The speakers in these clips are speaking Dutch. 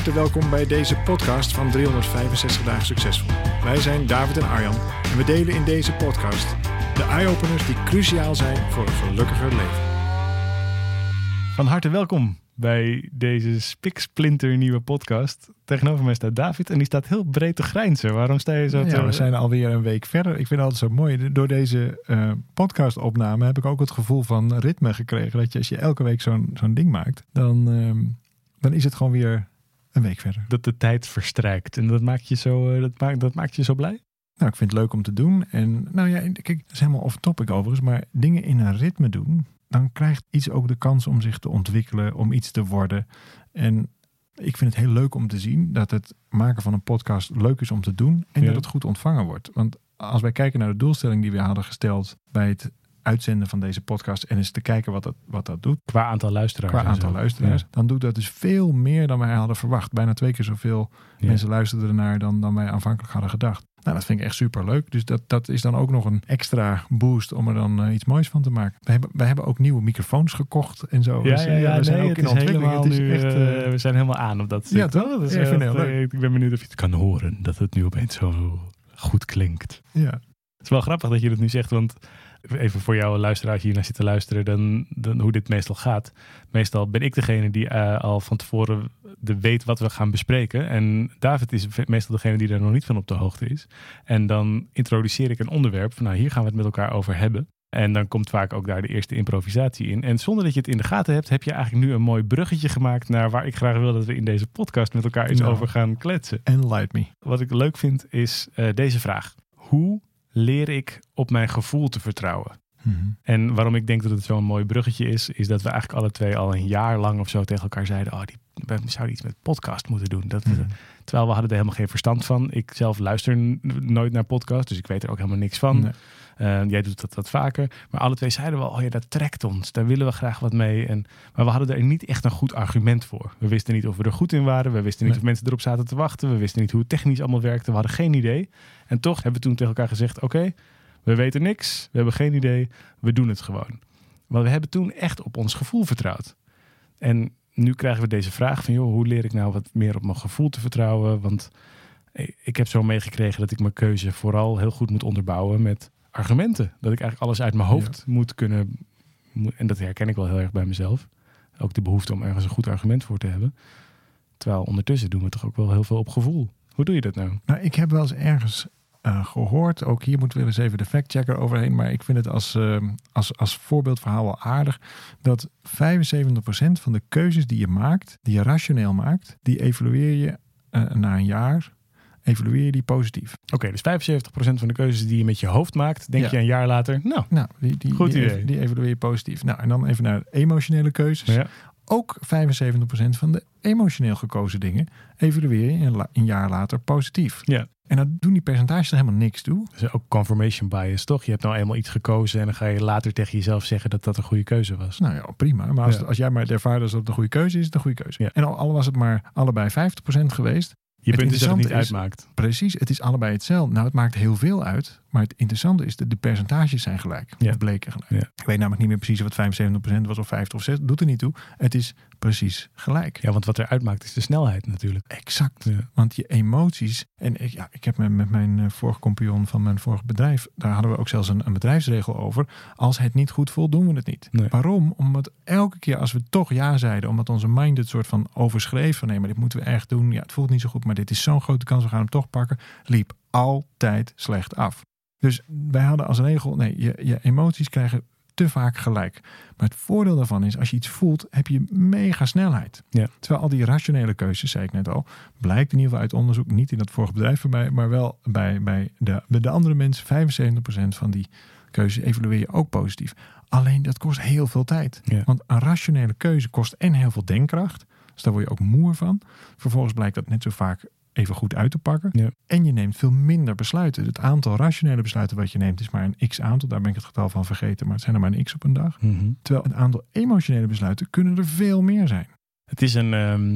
harte welkom bij deze podcast van 365 dagen succesvol. Wij zijn David en Arjan en we delen in deze podcast de eye-openers die cruciaal zijn voor een gelukkiger leven. Van harte welkom bij deze spiksplinter nieuwe podcast. Tegenover mij staat David en die staat heel breed te grijnzen. Waarom sta je zo. Ja, we zijn alweer een week verder. Ik vind het altijd zo mooi. Door deze uh, podcastopname heb ik ook het gevoel van ritme gekregen. Dat je als je elke week zo'n zo'n ding maakt, dan, uh, dan is het gewoon weer een week verder. Dat de tijd verstrijkt en dat maakt je zo, uh, dat maakt, dat maakt je zo blij? Nou, ik vind het leuk om te doen. En nou ja, kijk, dat is helemaal off topic overigens. Maar dingen in een ritme doen, dan krijgt iets ook de kans om zich te ontwikkelen, om iets te worden. En ik vind het heel leuk om te zien dat het maken van een podcast leuk is om te doen en ja. dat het goed ontvangen wordt. Want als wij kijken naar de doelstelling die we hadden gesteld bij het uitzenden van deze podcast en eens te kijken wat dat, wat dat doet. Qua aantal luisteraars. Qua aantal luisteraars. Ja. Dan doet dat dus veel meer dan wij hadden verwacht. Bijna twee keer zoveel ja. mensen luisterden ernaar dan, dan wij aanvankelijk hadden gedacht. Nou, dat vind ik echt super leuk. Dus dat, dat is dan ook nog een extra boost om er dan uh, iets moois van te maken. We hebben, wij hebben ook nieuwe microfoons gekocht en zo. Ja, dus, ja, ja, we zijn nee, ook in ontwikkeling. Het is nu, echt, uh, we zijn helemaal aan op dat Ja, toch? Dat is echt, heel leuk. Ik ben benieuwd of je het kan horen. Dat het nu opeens zo goed klinkt. Ja. Het is wel grappig dat je dat nu zegt, want even voor jouw luisteraar hier naar zit te luisteren, dan, dan hoe dit meestal gaat. Meestal ben ik degene die uh, al van tevoren de weet wat we gaan bespreken. En David is meestal degene die daar nog niet van op de hoogte is. En dan introduceer ik een onderwerp van nou hier gaan we het met elkaar over hebben. En dan komt vaak ook daar de eerste improvisatie in. En zonder dat je het in de gaten hebt, heb je eigenlijk nu een mooi bruggetje gemaakt naar waar ik graag wil dat we in deze podcast met elkaar iets Nou. over gaan kletsen. Enlight me. Wat ik leuk vind is uh, deze vraag. Hoe leer ik op mijn gevoel te vertrouwen? Mm -hmm. En waarom ik denk dat het zo'n mooi bruggetje is, is dat we eigenlijk alle twee al een jaar lang of zo tegen elkaar zeiden: Oh, die, we zouden iets met podcast moeten doen. Dat, Mhm. mm -hmm. Terwijl we hadden er helemaal geen verstand van. Ik zelf luister nooit naar podcast, dus ik weet er ook helemaal niks van. Nee. Uh, jij doet dat wat vaker. Maar alle twee zeiden we: Oh ja, dat trekt ons. Daar willen we graag wat mee. En, maar we hadden er niet echt een goed argument voor. We wisten niet of we er goed in waren. We wisten niet Nee. of mensen erop zaten te wachten. We wisten niet hoe het technisch allemaal werkte. We hadden geen idee. En toch hebben we toen tegen elkaar gezegd: Oké. Okay, we weten niks, we hebben geen idee, we doen het gewoon. Want we hebben toen echt op ons gevoel vertrouwd. En nu krijgen we deze vraag van, joh, hoe leer ik nou wat meer op mijn gevoel te vertrouwen? Want ik heb zo meegekregen dat ik mijn keuze vooral heel goed moet onderbouwen met argumenten. Dat ik eigenlijk alles uit mijn hoofd ja. moet kunnen, en dat herken ik wel heel erg bij mezelf. Ook de behoefte om ergens een goed argument voor te hebben. Terwijl ondertussen doen we toch ook wel heel veel op gevoel. Hoe doe je dat nou? Nou, ik heb wel eens ergens uh, gehoord. Ook hier moeten we eens even de factchecker overheen. Maar ik vind het als, uh, als, als voorbeeldverhaal wel aardig. Dat 75% van de keuzes die je maakt, die je rationeel maakt, die evalueer je uh, na een jaar. Evalueer je die positief. Oké, okay, dus 75% van de keuzes die je met je hoofd maakt, denk ja. je een jaar later, nou, nou die, die, goed die, idee. Die evalueer je positief. Nou, en dan even naar emotionele keuzes. Ja. Ook 75% van de emotioneel gekozen dingen evalueer je een, een jaar later positief. Ja. En dan doen die percentages er helemaal niks toe. Dus ook confirmation bias, toch? Je hebt nou eenmaal iets gekozen en dan ga je later tegen jezelf zeggen dat dat een goede keuze was. Nou ja, prima. Maar als, Ja. als jij maar ervaart dat het een goede keuze is, is het een goede keuze. Ja. En al, al was het maar allebei 50% geweest. Je Het punt is dat het niet is- uitmaakt. Precies, het is allebei hetzelfde. Nou, het maakt heel veel uit. Maar het interessante is dat de percentages zijn gelijk. Ja. Bleken gelijk. Ja. Ik weet namelijk niet meer precies het 75% was of 50 of 60. Doet er niet toe. Het is precies gelijk. Ja, want wat er uitmaakt is de snelheid natuurlijk. Exact. Ja. Want je emoties. En ik, ja, ik heb met, met mijn eh, vorige compagnon van mijn vorige bedrijf. Daar hadden we ook zelfs een, een bedrijfsregel over. Als het niet goed voelt, doen we het niet. Nee. Waarom? Omdat elke keer als we toch ja zeiden. Omdat onze mind het soort van overschreef. Van nee, maar dit moeten we echt doen. Ja, het voelt niet zo goed. Maar dit is zo'n grote kans. We gaan hem toch pakken. Liep altijd slecht af. Dus wij hadden als regel. Nee, je, je emoties krijgen te vaak gelijk. Maar het voordeel daarvan is, als je iets voelt, heb je mega snelheid. Ja. Terwijl al die rationele keuzes, zei ik net al, blijkt in ieder geval uit onderzoek, niet in dat vorige bedrijf van mij, maar wel bij, bij, de, bij de andere mensen, 75% van die keuzes evalueer je ook positief. Alleen dat kost heel veel tijd. Ja. Want een rationele keuze kost en heel veel denkkracht. Dus daar word je ook moe van. Vervolgens blijkt dat net zo vaak even goed uit te pakken. Ja. En je neemt veel minder besluiten. Het aantal rationele besluiten wat je neemt is maar een x aantal. Daar ben ik het getal van vergeten, maar het zijn er maar een x op een dag. Mhm. Terwijl het aantal emotionele besluiten kunnen er veel meer zijn. Het is een. ehm,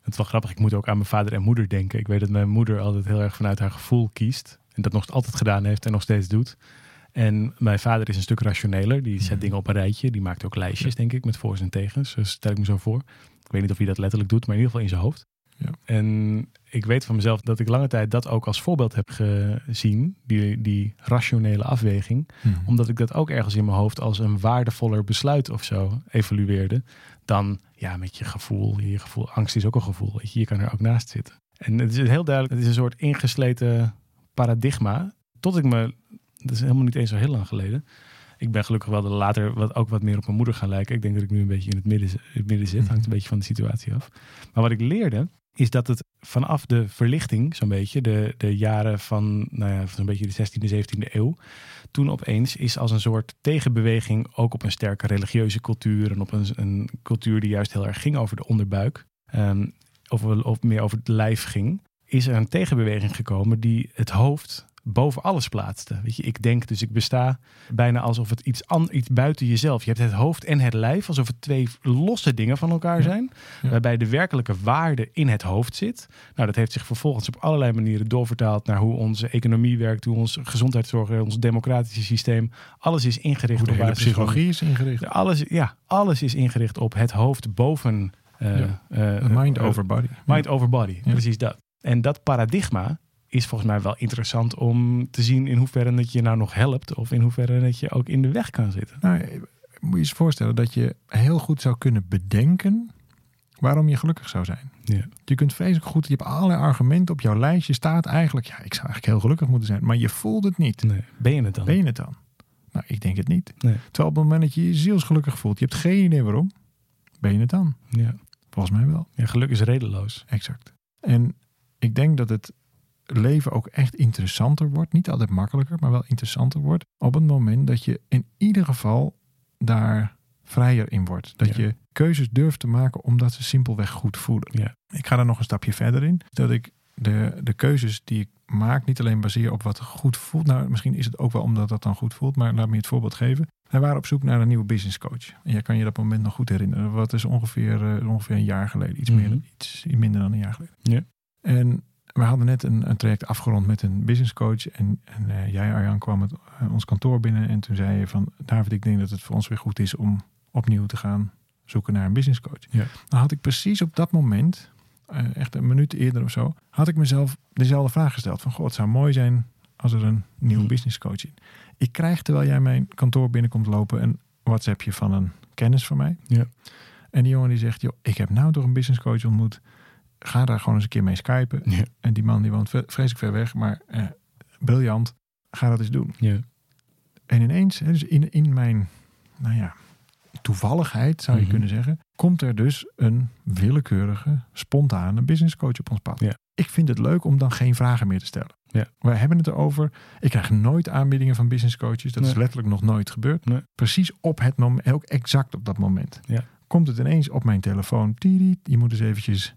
het is wel grappig. Ik moet ook aan mijn vader en moeder denken. Ik weet dat mijn moeder altijd heel erg vanuit haar gevoel kiest. En dat nog altijd gedaan heeft en nog steeds doet. En mijn vader is een stuk rationeler. Die zet Mhm. dingen op een rijtje. Die maakt ook lijstjes, denk ik, met voor's en tegens. Dus stel ik me zo voor. Ik weet niet of hij dat letterlijk doet, maar in ieder geval in zijn hoofd. Ja. En ik weet van mezelf dat ik lange tijd dat ook als voorbeeld heb gezien, die, die rationele afweging. Mhm. Omdat ik dat ook ergens in mijn hoofd als een waardevoller besluit of zo evalueerde. Dan ja, met je gevoel. Je gevoel angst is ook een gevoel. Weet je, je kan er ook naast zitten. En het is heel duidelijk, het is een soort ingesleten paradigma. Tot ik me, dat is helemaal niet eens zo heel lang geleden. Ik ben gelukkig wel de later wat, ook wat meer op mijn moeder gaan lijken. Ik denk dat ik nu een beetje in het midden, het midden zit. Hangt een beetje van de situatie af. Maar wat ik leerde, is dat het vanaf de verlichting, zo'n beetje, de, de jaren van, nou ja, zo'n beetje de 16e, 17e eeuw, toen opeens is als een soort tegenbeweging ook op een sterke religieuze cultuur en op een, een cultuur die juist heel erg ging over de onderbuik, ehm, of, of meer over het lijf ging, is er een tegenbeweging gekomen die het hoofd boven alles plaatste. Weet je, ik denk dus ik besta bijna alsof het iets, an, iets buiten jezelf. Je hebt het hoofd en het lijf alsof het twee losse dingen van elkaar zijn. Ja. Waarbij de werkelijke waarde in het hoofd zit. Nou, dat heeft zich vervolgens op allerlei manieren doorvertaald naar hoe onze economie werkt, hoe onze gezondheidszorg, ons democratische systeem. Alles is ingericht Hoe de op hele basis van- psychologie is ingericht. alles, ja, alles is ingericht op het hoofd boven eh, Ja. eh, Mind eh, over body. Mind over body, precies dat. En dat paradigma is volgens mij wel interessant om te zien in hoeverre het je nou nog helpt of in hoeverre het je ook in de weg kan zitten. Nou, moet je eens voorstellen dat je heel goed zou kunnen bedenken waarom je gelukkig zou zijn. Ja. Je kunt vreselijk goed, je hebt allerlei argumenten op jouw lijstje staat eigenlijk, ja, ik zou eigenlijk heel gelukkig moeten zijn, maar je voelt het niet. Nee. Ben je het dan? Ben je het dan? Nou, ik denk het niet. Nee. Terwijl op het moment dat je je zielsgelukkig voelt, je hebt geen idee waarom, ben je het dan? Ja. Volgens mij wel. ja, geluk is redeloos. Exact. En ik denk dat het leven ook echt interessanter wordt. Niet altijd makkelijker, maar wel interessanter wordt. Op het moment dat je in ieder geval daar vrijer in wordt. Dat Ja. je keuzes durft te maken omdat ze simpelweg goed voelen. Ja. Ik ga daar nog een stapje verder in. Dat ik de, de keuzes die ik maak niet alleen baseer op wat goed voelt. Nou, misschien is het ook wel omdat dat dan goed voelt. Maar laat me je het voorbeeld geven. Wij waren op zoek naar een nieuwe business coach. En jij kan je dat moment nog goed herinneren. Wat is ongeveer, eh, ongeveer een jaar geleden. Iets, meer, Mhm. iets minder dan een jaar geleden. Ja. En we hadden net een, een traject afgerond met een business coach. En, en eh, jij, Arjan, kwam het, eh, ons kantoor binnen. En toen zei je van, David, ik denk dat het voor ons weer goed is om opnieuw te gaan zoeken naar een business coach. Ja. Dan had ik precies op dat moment, eh, echt een minuut eerder of zo, had ik mezelf dezelfde vraag gesteld. Van, goh, het zou mooi zijn als er een nieuwe Hm. business coach is. Ik krijg, terwijl jij mijn kantoor binnenkomt lopen, een WhatsAppje van een kennis van mij. Ja. En die jongen die zegt, joh, ik heb nou toch een business coach ontmoet. Ga daar gewoon eens een keer mee skypen. Ja. En die man die woont vreselijk ver weg, maar eh, briljant. Ga dat eens doen. Ja. En ineens, dus in, in mijn, nou ja, toevalligheid zou je Mhm. kunnen zeggen, komt er dus een willekeurige, spontane business coach op ons pad. Ja. Ik vind het leuk om dan geen vragen meer te stellen. Ja. Wij hebben het erover. Ik krijg nooit aanbiedingen van business coaches. Dat is letterlijk nog nooit gebeurd. Nee. Precies op het moment, en ook exact op dat moment. Ja. Komt het ineens op mijn telefoon. Je moet eens eventjes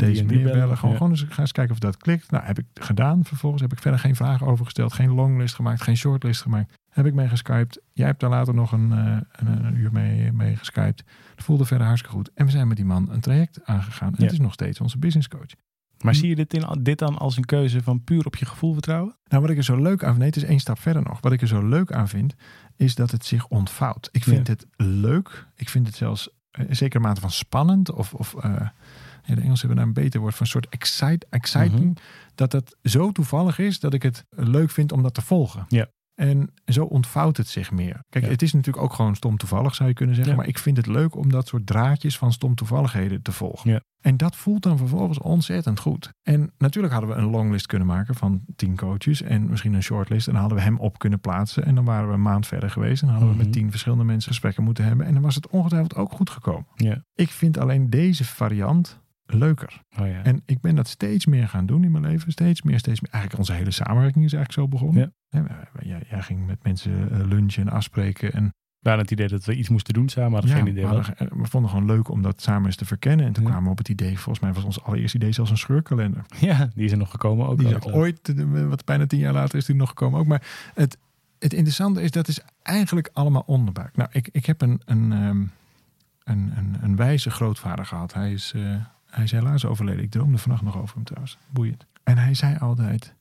deze meneer bellen. Gewoon, Ja. gewoon eens, ga eens kijken of dat klikt. Nou, heb ik gedaan. Vervolgens heb ik verder geen vragen over gesteld. Geen longlist gemaakt. Geen shortlist gemaakt. Heb ik mee geskyped. Jij hebt daar later nog een, eh, een, een uur mee, mee geskyped. Het voelde verder hartstikke goed. En we zijn met die man een traject aangegaan. En Ja. het is nog steeds onze business coach. Maar zie je dit, in, dit dan als een keuze van puur op je gevoel vertrouwen? Nou, wat ik er zo leuk aan vind, nee, het is één stap verder nog. Wat ik er zo leuk aan vind, is dat het zich ontvouwt. Ik vind Ja. het leuk. Ik vind het zelfs eh, een zekere mate van spannend. Of, of eh, de Engelsen hebben daar een beter woord van, een soort excite, exciting. Mhm. Dat het zo toevallig is dat ik het leuk vind om dat te volgen. Ja. En zo ontvouwt het zich meer. Kijk, Ja. het is natuurlijk ook gewoon stom toevallig, zou je kunnen zeggen. Ja. Maar ik vind het leuk om dat soort draadjes van stom toevalligheden te volgen. Ja. En dat voelt dan vervolgens ontzettend goed. En natuurlijk hadden we een longlist kunnen maken van tien coaches en misschien een shortlist. En dan hadden we hem op kunnen plaatsen. En dan waren we een maand verder geweest. En dan hadden we Mhm. met tien verschillende mensen gesprekken moeten hebben. En dan was het ongetwijfeld ook goed gekomen. Ja. Ik vind alleen deze variant leuker. Oh ja. En ik ben dat steeds meer gaan doen in mijn leven. Steeds meer, steeds meer. Eigenlijk onze hele samenwerking is eigenlijk zo begonnen. Wij- Jij, jij ging met mensen eh, lunchen en afspreken. En hadden het idee dat we iets moesten doen samen, hadden ja, geen idee hadden- we vonden gewoon leuk om dat samen eens te verkennen. En toen Ja. kwamen we op het idee, volgens mij was ons allereerste idee zelfs een scheurkalender. Ja, die is er nog gekomen ook. Die is ooit, eh, wat bijna tien jaar later is die nog gekomen ook. Maar het, het interessante is, dat is eigenlijk allemaal onderbuik. Nou, ik, ik heb een, een, ehm, een, een, een wijze grootvader gehad. Hij is, eh, hij is helaas overleden. Ik droomde vannacht nog over hem trouwens. Boeiend. En hij zei altijd,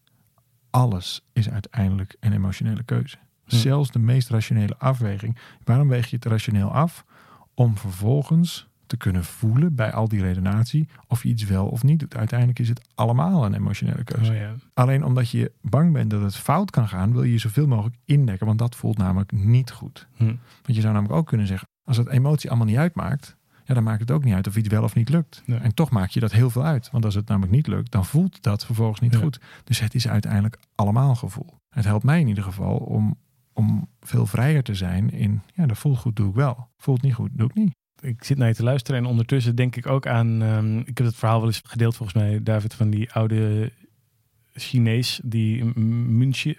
alles is uiteindelijk een emotionele keuze. Hm. Zelfs de meest rationele afweging. Waarom weeg je het rationeel af? Om vervolgens te kunnen voelen bij al die redenatie of je iets wel of niet doet. Uiteindelijk is het allemaal een emotionele keuze. Oh, ja. Alleen omdat je bang bent dat het fout kan gaan, wil je je zoveel mogelijk indekken, want dat voelt namelijk niet goed. Hm. Want je zou namelijk ook kunnen zeggen, als het emotie allemaal niet uitmaakt, ja, dan maakt het ook niet uit of iets wel of niet lukt. Nee. En toch maak je dat heel veel uit. Want als het namelijk niet lukt, dan voelt dat vervolgens niet Ja. goed. Dus het is uiteindelijk allemaal gevoel. Het helpt mij in ieder geval om, om veel vrijer te zijn in, ja, dat voelt goed, doe ik wel. Voelt niet goed, doe ik niet. ik zit naar je te luisteren en ondertussen denk ik ook aan. ehm, ik heb het verhaal wel eens gedeeld volgens mij, David, van die oude Chinees, die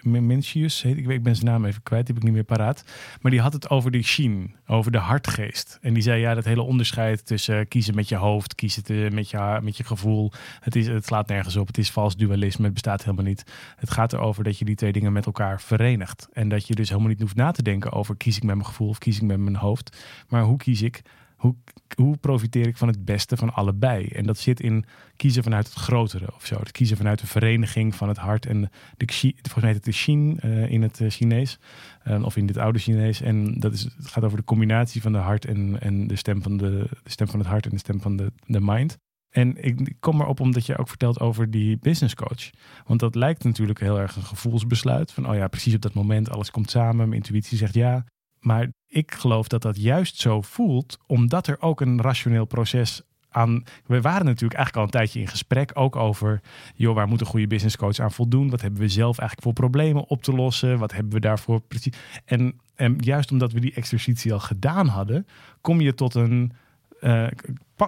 Mencius heet. Ik, weet- ik ben zijn naam even kwijt, die heb ik niet meer paraat. Maar die had het over de Shin, over de hartgeest. En die zei ja, dat hele onderscheid tussen kiezen met je hoofd, kiezen te- met, je, met je gevoel. Het, is, het slaat nergens op. Het is vals dualisme. Het bestaat helemaal niet. Het gaat erover dat je die twee dingen met elkaar verenigt. En dat je dus helemaal niet hoeft na te denken over kies ik met mijn gevoel of kies ik met mijn hoofd. Maar hoe kies ik? Hoe, hoe profiteer ik van het beste van allebei? En dat zit in kiezen vanuit het grotere of zo. Het kiezen vanuit de vereniging van het hart en de xi, volgens mij heet het de Xin eh, in het eh, Chinees. eh, of in dit oude Chinees. En dat is, het gaat over de combinatie van de hart en, en de, stem van de, de stem van het hart en de stem van de, de mind. En ik kom erop omdat je ook vertelt over die business coach. Want dat lijkt natuurlijk heel erg een gevoelsbesluit. Van, oh ja, precies op dat moment, alles komt samen. Mijn intuïtie zegt ja. Maar ik geloof dat dat juist zo voelt, omdat er ook een rationeel proces aan. We waren natuurlijk eigenlijk al een tijdje in gesprek, ook over, joh, waar moet een goede business coach aan voldoen? Wat hebben we zelf eigenlijk voor problemen op te lossen? Wat hebben we daarvoor precies? En, en juist omdat we die exercitie al gedaan hadden, kom je tot een. eh,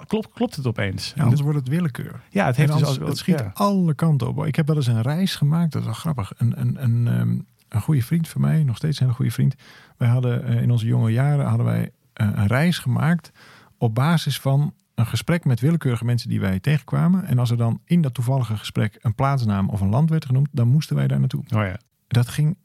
klopt, klopt het opeens? Ja, anders wordt het willekeur. ja, het heeft dus anders, al, het schiet ja. alle kanten op. Ik heb wel eens een reis gemaakt, dat is wel grappig. Een, een, een, ehm, een goede vriend van mij, nog steeds een hele goede vriend. Wij hadden eh, in onze jonge jaren hadden wij eh, een reis gemaakt op basis van een gesprek met willekeurige mensen die wij tegenkwamen. En als er dan in dat toevallige gesprek een plaatsnaam of een land werd genoemd, dan moesten wij daar naartoe. Oh ja. Dat ging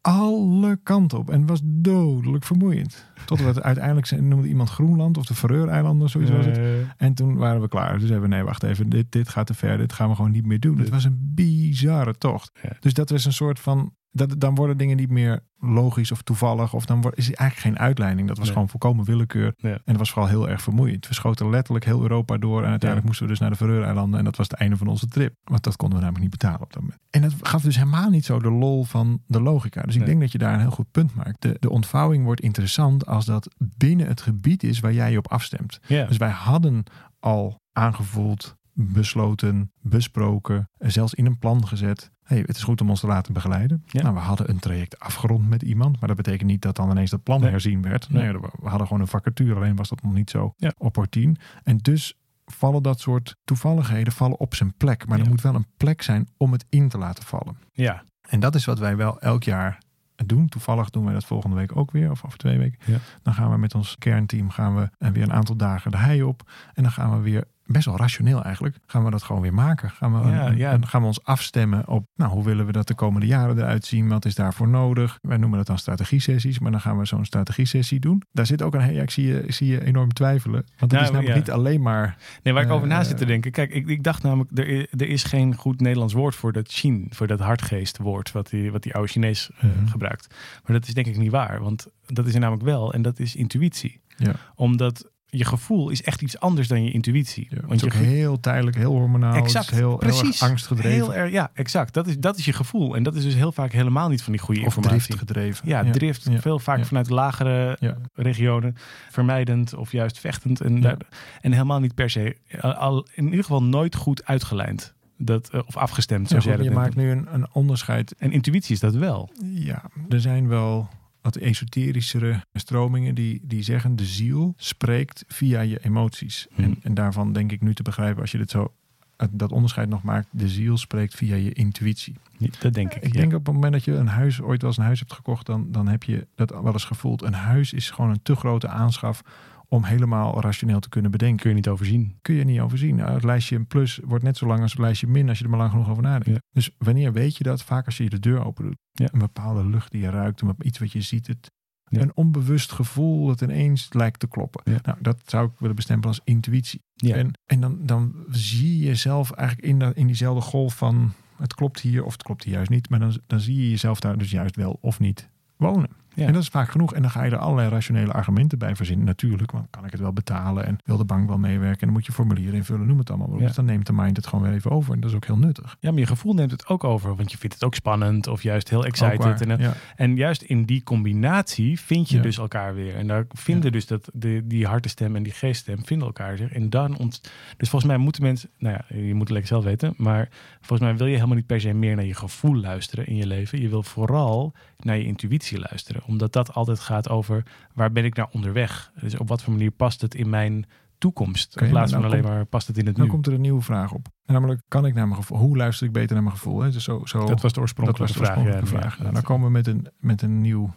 alle kanten op en was dodelijk vermoeiend. Totdat uiteindelijk noemde iemand Groenland of de Faroe-eilanden, zoiets was het. Eh, En toen waren we klaar. Dus hebben we, nee, wacht even, dit, dit gaat te ver. Dit gaan we gewoon niet meer doen. Het was een bizarre tocht. Dus dat was een soort van, dat, dan worden dingen niet meer logisch of toevallig. Of dan wordt, is het eigenlijk geen uitleiding. Dat was Nee. gewoon volkomen willekeur. Ja. En dat was vooral heel erg vermoeiend. We schoten letterlijk heel Europa door. En uiteindelijk Ja. moesten we dus naar de Faroe-eilanden. En dat was het einde van onze trip. Want dat konden we namelijk niet betalen op dat moment. En dat gaf dus helemaal niet zo de lol van de logica. Dus ik Nee. denk dat je daar een heel goed punt maakt. De, de ontvouwing wordt interessant als dat binnen het gebied is waar jij je op afstemt. ja. Dus wij hadden al aangevoeld, besloten, besproken, en zelfs in een plan gezet. Hey, het is goed om ons te laten begeleiden. Ja. Nou, we hadden een traject afgerond met iemand, maar dat betekent niet dat dan ineens dat plan Nee. herzien werd. Nee. We hadden gewoon een vacature, alleen was dat nog niet zo Ja. opportun. En dus vallen dat soort toevalligheden vallen op zijn plek. Maar Ja. er moet wel een plek zijn om het in te laten vallen. ja. En dat is wat wij wel elk jaar doen. Toevallig doen wij dat volgende week ook weer, of over twee weken. Ja. Dan gaan we met ons kernteam gaan we eh, weer een aantal dagen de hei op. En dan gaan we weer, best wel rationeel eigenlijk, gaan we dat gewoon weer maken. Gaan we, Ja, gaan we ons afstemmen op, nou, hoe willen we dat de komende jaren eruit zien? Wat is daarvoor nodig? Wij noemen dat dan strategie-sessies, maar dan gaan we zo'n strategie-sessie doen. Daar zit ook een, ja, ik zie je, zie je enorm twijfelen. Want het Nou, is namelijk ja. niet alleen maar, Nee, waar ik over na Eh, zit te denken. Kijk, ik, ik dacht namelijk, er, er is geen goed Nederlands woord voor dat Chin, voor dat hartgeestwoord, wat die, wat die oude Chinees eh, Mhm. gebruikt. Maar dat is denk ik niet waar, want dat is er namelijk wel en dat is intuïtie. ja, Omdat je gevoel is echt iets anders dan je intuïtie. ja, want je heel tijdelijk, heel hormonaal. Exact, heel, heel precies. erg angstgedreven. heel erg, ja, exact. Dat is, dat is je gevoel. En dat is dus heel vaak helemaal niet van die goede of informatie. driftgedreven. Ja, drift. ja, veel vaak vanuit lagere regionen. Vermijdend of juist vechtend. En, daar, en helemaal niet per se. Al, in ieder geval nooit goed uitgelijnd. Dat, eh, of afgestemd, zoals jij je dat maakt noemt. nu een, een onderscheid. En intuïtie is dat wel. Ja, er zijn wel wat esoterischere stromingen die, die zeggen de ziel spreekt via je emoties. Hmm. En, en daarvan denk ik nu te begrijpen als je dit zo eh, dat onderscheid nog maakt. De ziel spreekt via je intuïtie. Dat denk ik. Ik ja. denk op het moment dat je een huis ooit wel eens een huis hebt gekocht, dan, dan heb je dat wel eens gevoeld. Een huis is gewoon een te grote aanschaf om helemaal rationeel te kunnen bedenken. kun je niet overzien. kun je niet overzien. Nou, het lijstje plus wordt net zo lang als het lijstje min als je er maar lang genoeg over nadenkt. Ja. Dus wanneer weet je dat? Vaak als je de deur open doet. Ja. Een bepaalde lucht die je ruikt, iets wat je ziet. Het, Ja. Een onbewust gevoel dat ineens lijkt te kloppen. Ja. Nou, dat zou ik willen bestempelen als intuïtie. Ja. En, en dan, dan zie je jezelf eigenlijk in, dat, in diezelfde golf van het klopt hier of het klopt hier juist niet. Maar dan, dan zie je jezelf daar dus juist wel of niet wonen. Ja. En dat is vaak genoeg. En dan ga je er allerlei rationele argumenten bij verzinnen. Natuurlijk, want kan ik het wel betalen en wil de bank wel meewerken. En dan moet je formulieren invullen, noem het allemaal. Ja. Dus dan neemt de mind het gewoon weer even over. En dat is ook heel nuttig. Ja, maar je gevoel neemt het ook over, want je vindt het ook spannend of juist heel excited. waar. En, ja. en juist in die combinatie vind je dus elkaar weer. En daar vinden dus dat de, die hartestem en die geeststem vinden elkaar zich. En dan ont... Dus volgens mij moeten mensen, nou ja, je moet het lekker zelf weten, maar volgens mij wil je helemaal niet per se meer naar je gevoel luisteren in je leven. Je wil vooral naar je intuïtie luisteren, omdat dat altijd gaat over waar ben ik nou onderweg? Dus op wat voor manier past het in mijn toekomst? In plaats van dan alleen maar past het in het Dan nu? komt er een nieuwe vraag op. Namelijk, kan ik naar mijn gevoel? Hoe luister ik beter naar mijn gevoel? Hè? Dus zo, zo, dat was de oorspronkelijke dat was de vraag. oorspronkelijke ja, vraag. ja, Nou, dan komen we met een, met een nieuw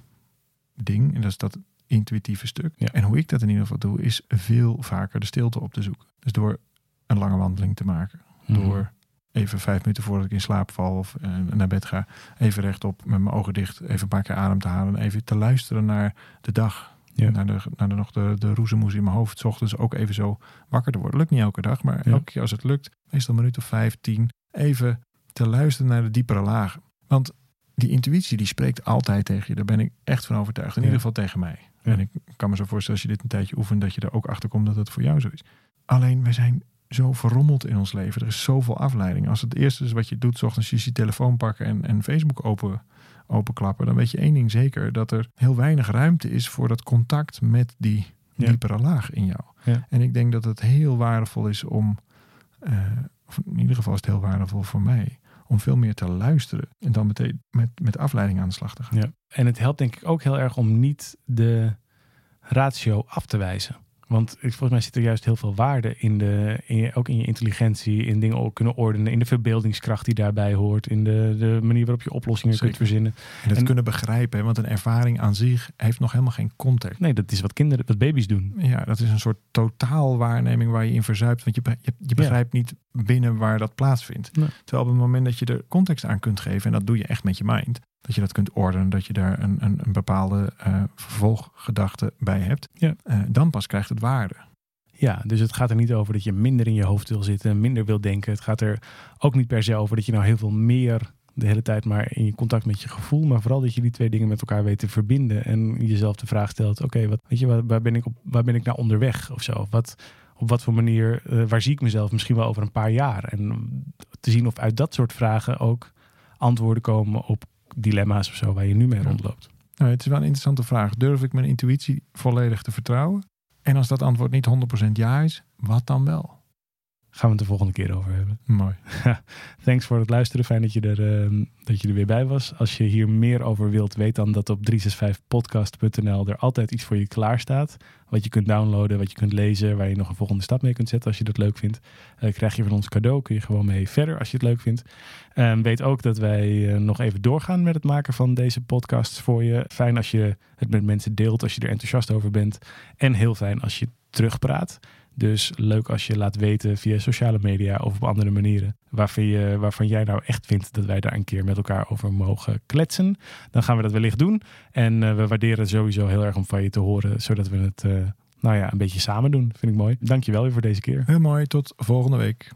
ding. En dat is dat intuïtieve stuk. Ja. En hoe ik dat in ieder geval doe, is veel vaker de stilte op te zoeken. Dus door een lange wandeling te maken. Mhm. Door even vijf minuten voordat ik in slaap val of eh, naar bed ga, even rechtop met mijn ogen dicht, even een paar keer adem te halen. En even te luisteren naar de dag. Ja. Naar, de, naar de, nog de, de roezemoes in mijn hoofd. 's ochtends ook even zo wakker te worden. Lukt niet elke dag, maar Ja. elke keer als het lukt, meestal een minuut of vijf, tien, even te luisteren naar de diepere lagen. Want die intuïtie die spreekt altijd tegen je. Daar ben ik echt van overtuigd. In Ja. ieder geval tegen mij. En ik kan me zo voorstellen als je dit een tijdje oefent, dat je er ook achter komt dat het voor jou zo is. Alleen wij zijn zo verrommeld in ons leven. Er is zoveel afleiding. Als het eerste is wat je doet, ochtends is je telefoon pakken en, en Facebook open, openklappen, dan weet je één ding zeker: dat er heel weinig ruimte is voor dat contact met die Ja. diepere laag in jou. Ja. En ik denk dat het heel waardevol is om, eh, of in ieder geval is het heel waardevol voor mij, om veel meer te luisteren en dan meteen met, met afleiding aan de slag te gaan. Ja. En het helpt denk ik ook heel erg om niet de ratio af te wijzen. Want volgens mij zit er juist heel veel waarde in, de, in je, ook in je intelligentie, in dingen kunnen ordenen, in de verbeeldingskracht die daarbij hoort, in de, de manier waarop je oplossingen kunt verzinnen. En het En- kunnen begrijpen, want een ervaring aan zich heeft nog helemaal geen context. Nee, dat is wat kinderen, wat baby's doen. Ja, dat is een soort totaalwaarneming waar je in verzuipt. Want je, je, je begrijpt niet binnen waar dat plaatsvindt. Nee. Terwijl op het moment dat je er context aan kunt geven, en dat doe je echt met je mind, dat je dat kunt ordenen, dat je daar een, een, een bepaalde eh, vervolggedachte bij hebt, Ja. eh, dan pas krijgt het waarde. Ja, dus het gaat er niet over dat je minder in je hoofd wil zitten, minder wil denken. Het gaat er ook niet per se over dat je nou heel veel meer de hele tijd maar in je contact met je gevoel, maar vooral dat je die twee dingen met elkaar weet te verbinden en jezelf de vraag stelt: oké, wat weet je, waar, waar ben ik op, waar ben ik nou onderweg of zo? Wat, op wat voor manier, eh, waar zie ik mezelf misschien wel over een paar jaar? En te zien of uit dat soort vragen ook antwoorden komen op dilemma's of zo waar je nu mee rondloopt. Nou, het is wel een interessante vraag. Durf ik mijn intuïtie volledig te vertrouwen? En als dat antwoord niet 100% ja is, wat dan wel? Gaan we het de volgende keer over hebben. Mooi. Thanks voor het luisteren. Fijn dat je, er, ehm, dat je er weer bij was. Als je hier meer over wilt, weet dan dat op 365podcast.nl er altijd iets voor je klaar staat. Wat je kunt downloaden, wat je kunt lezen, waar je nog een volgende stap mee kunt zetten als je dat leuk vindt. Eh, krijg je van ons cadeau, kun je gewoon mee verder als je het leuk vindt. Ehm, weet ook dat wij eh, nog even doorgaan met het maken van deze podcasts voor je. Fijn als je het met mensen deelt, als je er enthousiast over bent. En heel fijn als je terugpraat. Dus leuk als je laat weten via sociale media of op andere manieren. Waarvan, je, waarvan jij nou echt vindt dat wij daar een keer met elkaar over mogen kletsen. Dan gaan we dat wellicht doen. En eh, we waarderen sowieso heel erg om van je te horen. Zodat we het eh, nou ja, een beetje samen doen. Vind ik mooi. Dankjewel weer voor deze keer. Heel mooi. Tot volgende week.